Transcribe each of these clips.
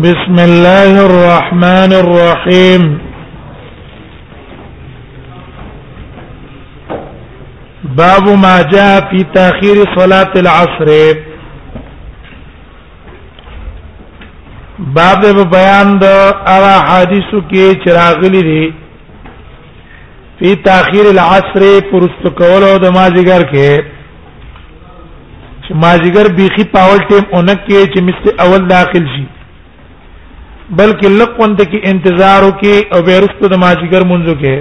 بسم الله الرحمن الرحيم باب ما جاء في تاخير صلاه العصر باب بیان د اوا حدیثو کې چراغلی دي په تاخير العصر پرست کولو د مازیګر کې چې مازیګر بيخي پاول ټیم اونک کې چې مست اول داخل شي بلکې لقوند کې انتظار وکي او بیرست د مازیګر منځو کې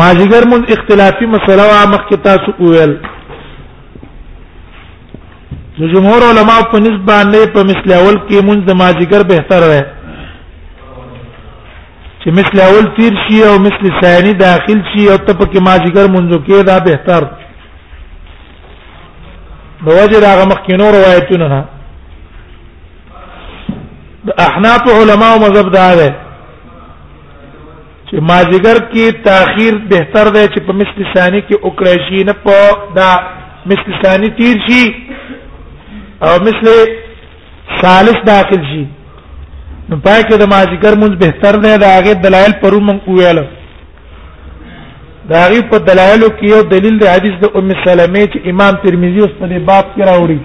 مازیګر مون اختلافي مسله وا مخ کې تاسو وویل نو جمهور علما په نسبت باندې په مثل اول کې مونږ د ماجیګر بهتر وای چې مثل اول تیر شي او مثل ثانی داخل شي او ته پکې ماجیګر مونږ کې دا بهتر د وجه دا مخکینو روایتونه نه د احناف علما او مذهب دا ده چې مازیګر کې تاخير بهتر دی چې په مثل ثاني کې وکړای شي نه په دا مثل ثاني تیر شي او مثل ثالث داخل شي نو پای کې د مازیګر مونږ بهتر دی دا هغه دلایل پرو مونږ ویل دا غي په دلایلو کې یو دلیل د حدیث د ام سلمې چې امام ترمذی اوس په باب کې راوړي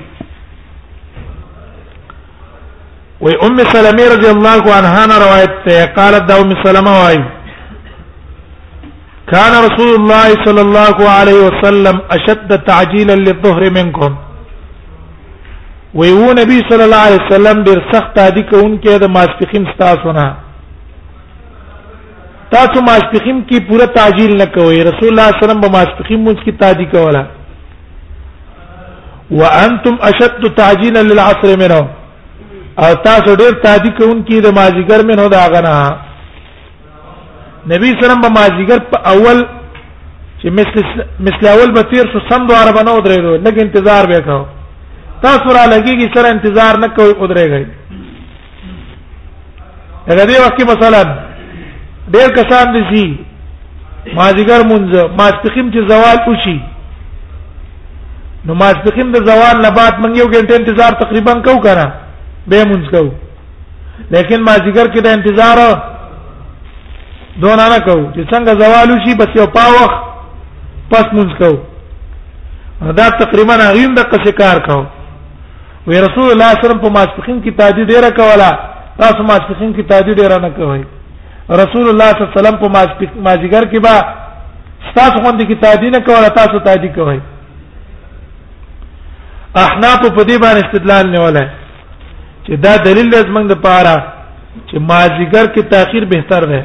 وي ام سلمة رضي الله عنها روایت قالت دا ام سلمة واي كان رسول الله صلى الله عليه وسلم اشد تعجيلا للظهر منكم ويو نبي صلى الله عليه وسلم ډیر سخت عادي کوونکې د ماسپخین ستاسو نه تاسو ماسپخیم کی پورا تعجیل نه کوئ رسول الله صلی الله علیه وسلم به ماسپخیم مونږ کی تاجی کولا وانتم اشد تعجیلا للعصر منه او تاسو ډیر تاجی کوونکی د ماجیګر منه دا غنا نبی سلام به ماجیګر په اول چې مثل مثل اول به تیر شو سم دواره بنو درېدو لګ انتظار وکاو تاسو را لګیږي سره انتظار نه کوي او درېږي دا دې وخت مثلا ډېر کسان دي سي ماجګر مونږ ماسپخیم چې زوال وشي نو ماسپخیم د زوال نه بعد مونږ یو غنټه انتظار تقریبا کو کنه به مونږ کو لیکن ماجګر کې دا انتظار دونه نه کو چې څنګه زوال وشي بس یو پاوخ پس مونږ کو دا تقریبا غیم د قصې کار کو وی رسول الله صلی الله علیه وسلم په ماسپخین کې تادی ډیره کوله تاسو ماسپخین کې تادی ډیره نه کوئ رسول الله صلی الله علیه وسلم په ماجګر کې با تاسو باندې کې تادی نه کوله تاسو تادی کوئ احناف په دې باندې استدلال نه ولا چې دا دلیل زمنګ د پاره چې ماجګر کې تاخير بهتر ده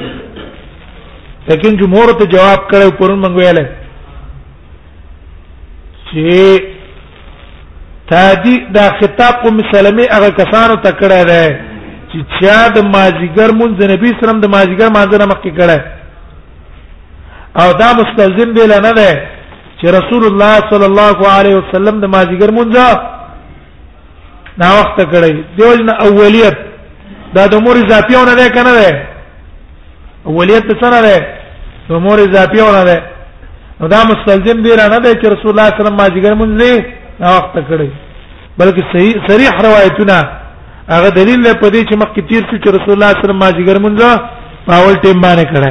لیکن جمهور ته جواب کړو پرون منګویاله چې تادی دا خطاب ام سلمې هغه کسانو ته کړه ده چې چا د ماجیګر مونږ د نبی سلام د ماجیګر مانځنه مخکې کړه او دا مستلزم دی لنه ده چې رسول الله صلی الله علیه وسلم د ماجیګر مونږه دا وخت کړی دیوژن اولیت دا د مور اضافیونه ده کنه ده اولیت څه نه ده د مور اضافیونه ده نو دا مستلزم دی نه ده چې رسول الله صلی الله علیه وسلم ماجګر مونږ دا وخت کړی بلکې صحیح صریح روایتونه هغه دلیل په دې چې مخکې تیر شو چې رسول الله صلی الله علیه وسلم ماجګر مونږ په اول ټیم باندې کړه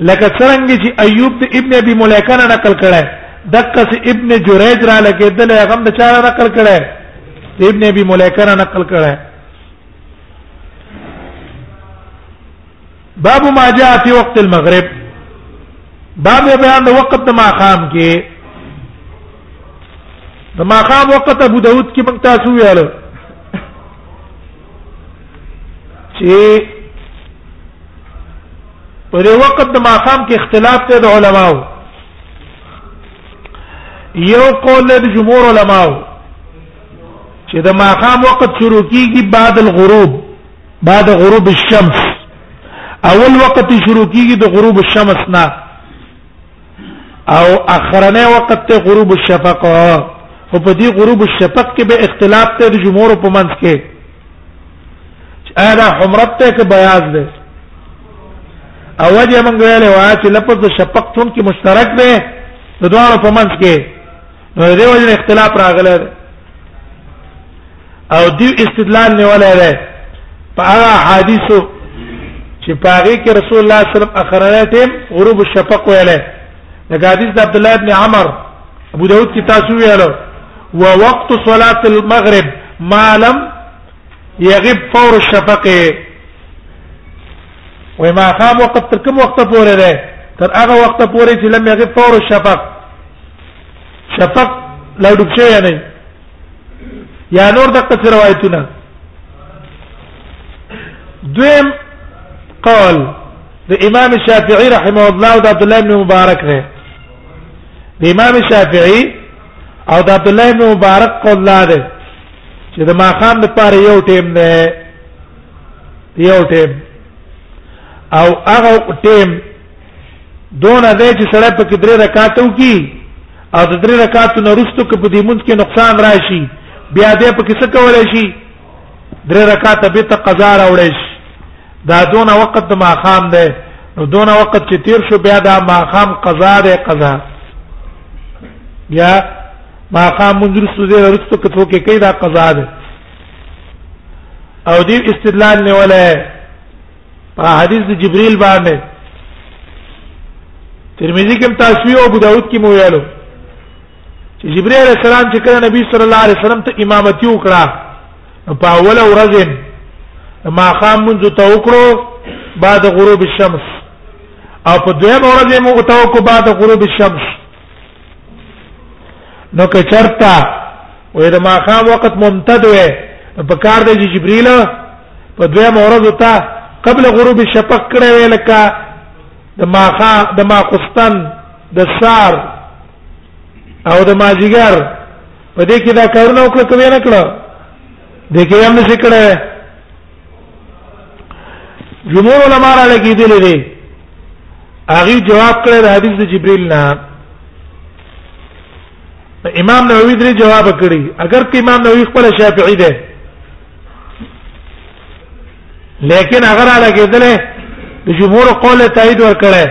لکه څنګه چې ایوب د ابن ابي مليکه نه نقل کړه دقه سي ابن جريج را لګیدل هغه د چا نقل کړه د ابن ابي مليکه نه نقل کړه باب ما جاء في وقت المغرب باب بیان د وخت د ماقام کې د ماقام وخت ابو داود کې موږ تاسو ویل چې په دې وخت د ماقام کې اختلاف ته د علماو یو قول د جمهور علماو چې د ماقام وخت شروع کیږي بعد الغروب بعد غروب الشمس اول وخت شروع کیږي د غروب الشمس نه او اخرنه وخت ته غروب الشفق او په دې غروب الشفق کې به اختلاف ته د جمهور په منځ کې انا حمرت ته کې بیاض ده او وجه موږ ویلې وا چې لفظ شفق څون کې مشترک ده د دوه په منځ کې نو دې وجه اختلاف راغلی او دی استدلال نه ولا ده په هغه حدیثو چې پاره کې رسول الله صلی الله علیه وسلم اخرنه ټیم غروب الشفق ویله دا حدیث د عبد الله ابن عمر ابو داود کې تاسو ویلو ووقت صلاه المغرب ما لم يغب فور الشفق وما قام وقت تر کوم وخت پورې ده تر هغه وخت پورې چې لم يغب فور الشفق شفق لا ډوب شوی نه یا نور دغه څه روایتونه دویم قول د امام شافعي رحمه الله او د عبد الله بن مبارک نه د امام شافعي او د عبد الله بن مبارک قول لا ده چې د ماقام د پاره یو ټیم نه یو ټیم او هغه ټیم دون ده چې سړی په درې رکعاتو کې او د درې رکعاتو نه وروسته کې په دې مونږ کې نقصان راشي بیا دې په کې څه کولای شي درې رکعات به ته قضا راوړې شي دا دون وخت د ماخام ده نو دون وخت چې تیر شو بیا دا ماخام قضا ده قضا بیا ماخام مونږ وروسته دې وروسته کې څوک کې دا قضا ده او دې استدلال نه ولا په حدیث د جبرئیل باندې ترمذی کې تاسو او ابو داود کې مو ویلو چې جبرئیل علیه السلام چې کله نبی صلی الله علیه وسلم ته امامتي وکړه په اول ورځ ما خام منځ ته وکړو بعد غروب الشمس او په دویم ورځ مو ته وکړو بعد غروب الشمس نو که چرتا وې د ماخام وخت ممتد وې په کار دی چې جبريل په دوه مورز ته قبل غروب شفق کړه وې لکه د ماخا د ماخستان د سار او د ماجیګر په دې کې دا کارونه وکړه کوي نه کړه د کې هم نشي کړه جمهور علماء را لګیدل دي هغه جواب کړی د حدیث د جبرئیل نه امام نووي درې جواب کړی اگر که امام نووي خپل شافعي دی لیکن اگر علا کېدل د جمهور قول تایید ور کړی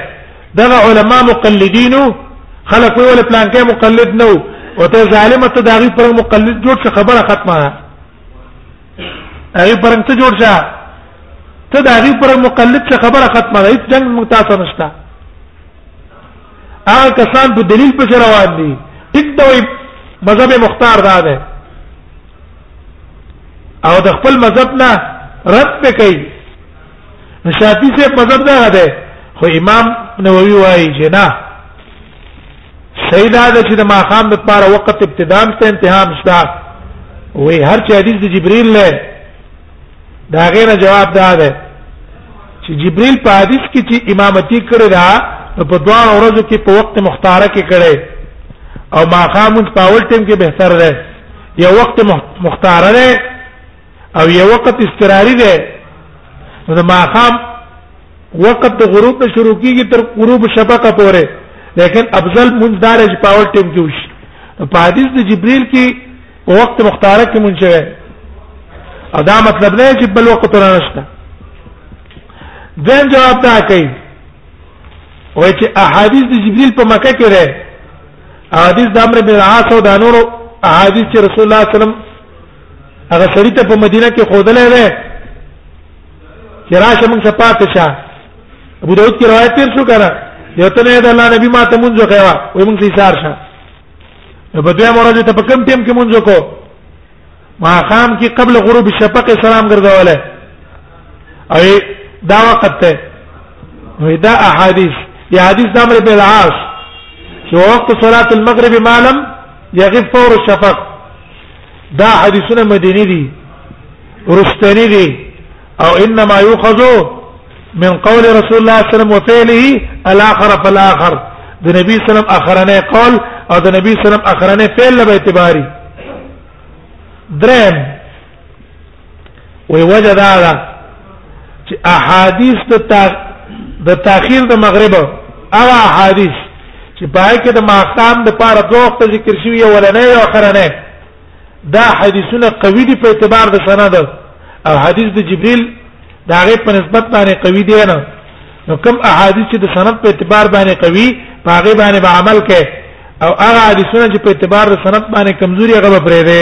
دغه علما مقلدینو خلک وی ول پلان کې مقلد نو او ته ظالمه ته داغي پر مقلد جوړ څه خبره ختمه هغه پرنګ ته جوړ شه ته دا هغه پر مقلد څخه خبره ختمه ده هیڅ جنگ متاسو نشته هغه کسان په دلیل په روان دي ټیک دا وي مذهب مختار دا ده او د خپل مذهب نه رد په کوي نشاتی سے مذهب دا ده خو امام نووي وايي جنا سیدا د چې د ماقام د پاره وخت ابتدام ته انتهام شته وی هر چې حدیث د جبرئیل له دا غیر جواب دا ده چې جبرئیل په حدیث کې چې امامتی کړی دا په دوه ورځو کې په وخت مختاره کې کړی او ماقام په اول ټیم کې بهتر ده یو وخت مختاره ده او یو وخت استراری ده نو د ماقام وخت د غروب نه شروع کیږي تر غروب شفقه پورې لیکن افضل منځدار چې پاور ټیم کې وشي په حدیث د جبرئیل کې په وخت مختاره کې مونږ شوی او دا مطلب نه چې بل وخت نه نشته دیم جواب دا کوي وای چې احادیث د جبرئیل په مکه کې ده احادیث د امر بن العاص او د نورو احادیث چې رسول الله صلی الله علیه وسلم هغه سړی ته په مدینه کې خودلې وې چې راشه موږ څه پاتې شه ابو داود کې روایت تیر شو کړه یو ته نه د الله نبی ما ته مونږ کوي وې موږ یې سار شه نو په دوه مرزه ته په کم ټیم کې مونږ کو ما خام کې قبل غروب شفق سلام ګرځوله اي دا وخت ته نو دا احادیث یا حدیث د امر بالعاص چې وخت صلاه المغرب ما لم يغب فور الشفق دا حدیثونه مدینی دي رستنی دي او انما یؤخذ من قول رسول الله صلی الله علیه وسلم وفعله الاخر فالاخر د نبی صلی الله علیه وسلم اخرنه قول او د نبی صلی الله علیه وسلم اخرنه فعل به اعتباری درم وی وجه دا ده چې احادیث د تا د تاخير د مغرب او احادیث چې پای کې د ماقام د پاره دوه وخت ذکر شوی او ولنه او اخرنه دا حدیثونه قوی دي په اعتبار د سند او حدیث د جبريل دا غي په نسبت باندې قوی دی نه نو کوم احادیث چې د سند په اعتبار باندې قوی په هغه باندې عمل کوي او هغه حدیثونه چې په اعتبار د سند باندې کمزوري هغه پرې دي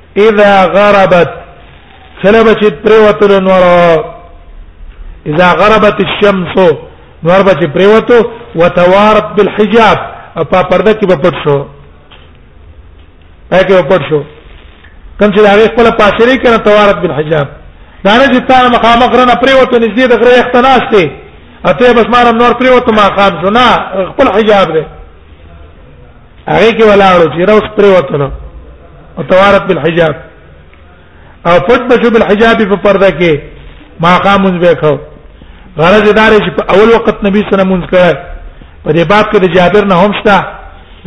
اذا غربت کله به چې پریوتل نور اذا غربت الشمس نور به چې پریوتو وتوارت بالحجاب په پرده کې به پټ شو پکې به پټ شو کوم چې هغه خپل پاشری کنه توارت بالحجاب دا نه چې تا مخامخ رنه پریوتو نږدې د غره اختناسته اته بس مارم نور پریوتو ما خام شو نه خپل حجاب دی هغه کې ولاړو چې راوس پر وته نو او توارت بالحجاب او پټ بشو بالحجاب په پرده کې ما قامون به خو غرض دار چې په اول وخت نبی صلی الله علیه وسلم کړه په دې باب کې د جابر نه هم شته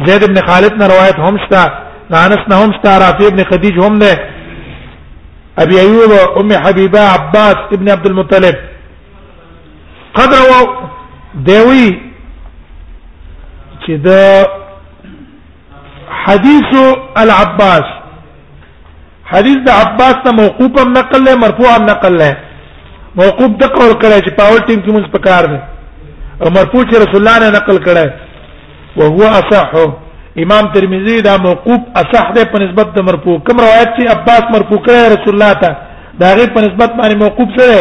زید ابن خالد نه روایت هم شته انس نه هم شته رافی ابن خدیج هم نه ابي ايوب ام حبيبه عباس ابن عبد المطلب قدر و دوی چې د حدیث العباس حدیث د عباس ته موقوف هم نقل له مرفوع هم نقل له موقوف د قول کړه چې پاور ټیم کې موږ پکار دي او مرفوع چې رسول الله نه نقل کړه او هو اصح امام ترمذی دا موقوف اصح ده په نسبت د مرفوع کوم روایت چې عباس مرفوع کړه رسول الله ته دا غي په نسبت باندې موقوف سره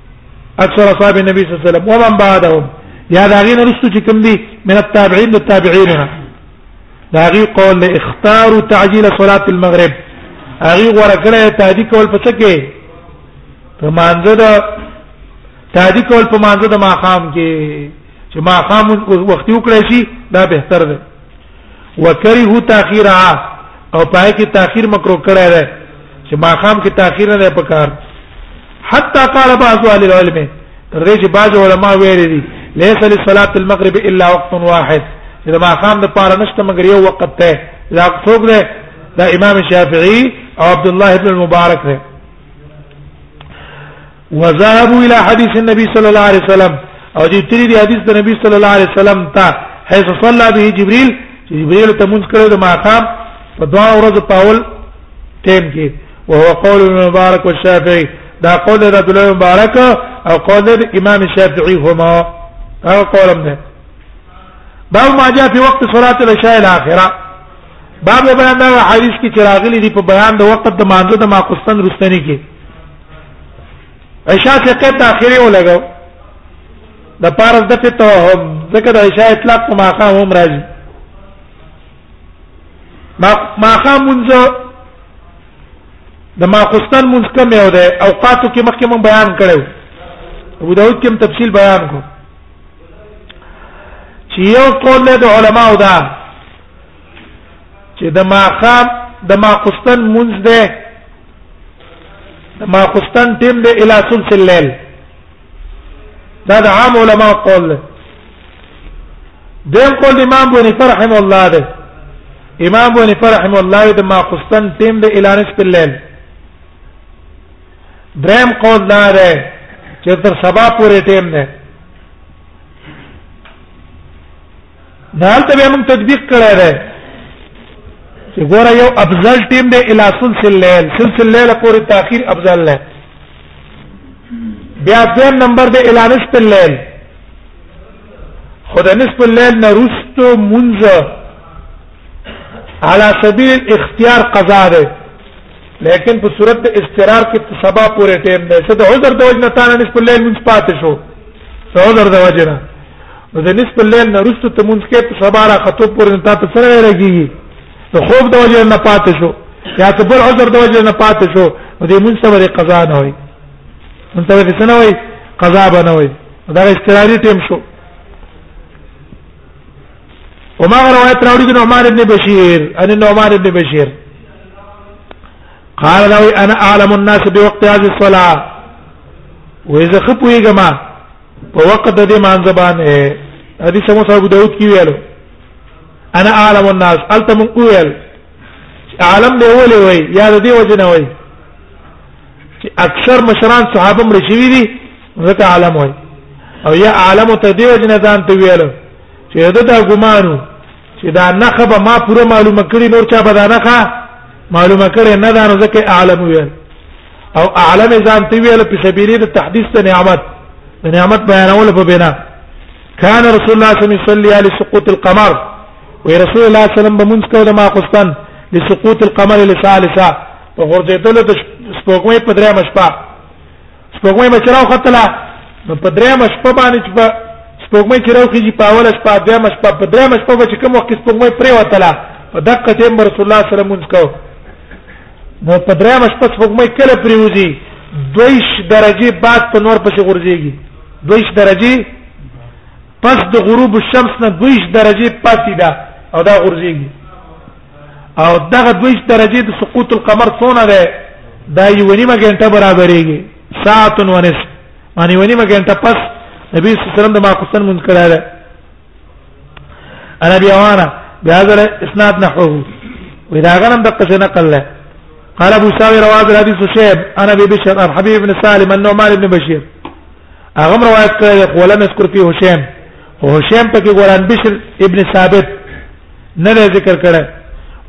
اکثر اصحاب النبي صلی الله عليه وسلم ومن بعدهم یا دا غین رستو چې کوم دي من التابعین للتابعین دا غي قول له اختار تعجيل صلاه المغرب هغه غوړه کړه تادی کول پڅ کې په مانزه دا تادی کول په مانزه د ماقام کې چې ماقام وخت وکړی شي دا بهتر دی وکره تاخيرها او پای کې تاخير مکروه کړی دی چې ماقام کې تاخير نه پکار حتى قال بعض اهل العلم تر دې چې بعض علما ویل دي ليس لصلاه المغرب الا وقت واحد اذا ما قام د پاره نشته مګر یو وخت ته دا څوک دی دا امام شافعي او عبد الله ابن المبارک دی وذهبوا الى حديث النبي صلى الله عليه وسلم او دې تری دی حدیث د نبی صلی الله علیه وسلم ته حيث صلى به جبريل چې جبريل ته مونږ کړو د ماقام په دوا ورځ پاول ټیم کې او هو قول مبارک والشافعي دا قول د عبد الله مبارک او قول د امام الشافعي هما هغه قولم ده باب ما جاء في وقت صلاه العشاء الاخره باب بیان دا حدیث کې چراغلی دی په بیان د وخت د مانزه د ماقصتن رستنی کې عشاء څخه قید تاخيري ولګو د پارس د په توهم ځکه د عشاء اطلاق په ماقام هم راځي ما ماقام منځ د ماخستان منځ کوم یو ده اوقاتو کې مخکې مون بیان کړو ابو داود کې تفصیل بیان کو چې یو قول له علماو ده چې د ماقام د ماخستان منځ ده ما خستان ټیم به الی ثلث الليل دا د عام علما قول ده دیم قول امام بونی فرحم الله ده امام بونی فرحم الله ده ما خستان ټیم به الی نصف الليل دریم قول دا ده چې تر سبا پورې ټیم ده نه هلته به موږ تطبیق کړی دی چې ګوره یو افضل ټیم دی الی سلسله الليل سلسله الليل پورې تاخير افضل نه بیا دویم نمبر دی الی نصف الليل خدای نصف الليل نه رستو منځ على سبيل الاختيار قضا ده لیکن په صورت د استقرار کې سبا پورې ټیم نه څه د عذر د وجنه تانه نصف الليل من پاتې شو څه عذر د وجنه نو د نصف الليل نه رسو ته مونږ کې په سبا را خطو پورې تا ته سره راګي نو خوب د وجه نه پاتې شو یا ته بل عذر د وجه نه پاتې شو نو دې مونږ سره قضا نه وي مونږ سره څه نه وي قضا به نه وي دا استراحتي ټیم شو وما روایت راوړي د عمر ابن بشیر ان عمر ابن بشیر قال لو انا اعلم الناس بوقت هذه الصلاه واذا خفوا يا جماعه په وخت د دې مانځ باندې حدیث مو صاحب داوود کې ویل انا عالم الناس التم ویل عالم دی ولې وای یا د دې وجه نه وای چې اکثر مشران صحابه مړ شوی دي ځکه عالم وای او یا عالم ته دې وجه نه ځان ته ویل چې دا د ګمانو چې دا نخه به ما پوره معلومه کړی نور چا به دا نخه معلومه کړی نه دا نو ځکه عالم ویل او اعلم ځان ته ویل په سبیل د تحديث ته نعمت د نعمت بیانول په بنا كان رسول الله صلى الله عليه وسلم يصلي على سقوط القمر ورسول الله صلى الله عليه وسلم بمنځ کوله ما قسطن لسقوط القمر لثالثه وغرزیدله د سپوږمۍ په درېمه شپه سپوږمۍ به چراو ختله نو په درېمه شپه باندې چې سپوږمۍ چراو کیږي په اوله شپه درېمه شپه په درېمه شپه به چې کوم وخت سپوږمۍ پرې وتله په دقه ټیم رسول الله صلی الله علیه وسلم منځ کوله نو په درې مش پس حکمه کله پریوزي دویش درجه بعد په نور پسې ورځيږي دویش درجه پس د غروب الشمس نه دویش درجه پاتې ده او دا ورځيږي او دغه دویش درجه د سقوط القمر څونه ده دا یو نیمه غنټه برابرېږي ساعت و نصف معنی ونیمه غنټه پس نبی صلی الله علیه وسلم د ماخستن منځ کړه انا ابي عوانه بهذا الاسناد نحوه واذا غنم دقه شي نقل له قال ابو ساوي رواه الحديث شيب انا ابي بشر عن حبيب بن سالم انه مال بن بشير اغم روايت كره ولم يذكر فيه هشام وهشام پکې ګوران بشر ابن ثابت نه ذکر کړه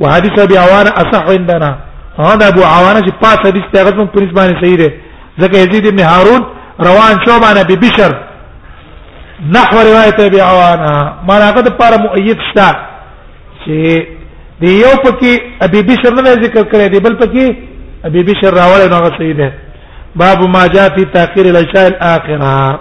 وحديث ابي عوانه اصح عندنا هذا ابو عوانه چې پاس حدیث ته غوښتم پولیس باندې صحیح ده ځکه یزید ابن هارون روان شوبانه به بشر نحو روایت ابي عوانا ما هغه د پر مؤید شته چې دی یو پکې ابي بشر نه ذکر کړی دی بل پکې ابي بشر راوړل نو هغه صحیح ده باب ما جاء في تاخير العشاء الاخره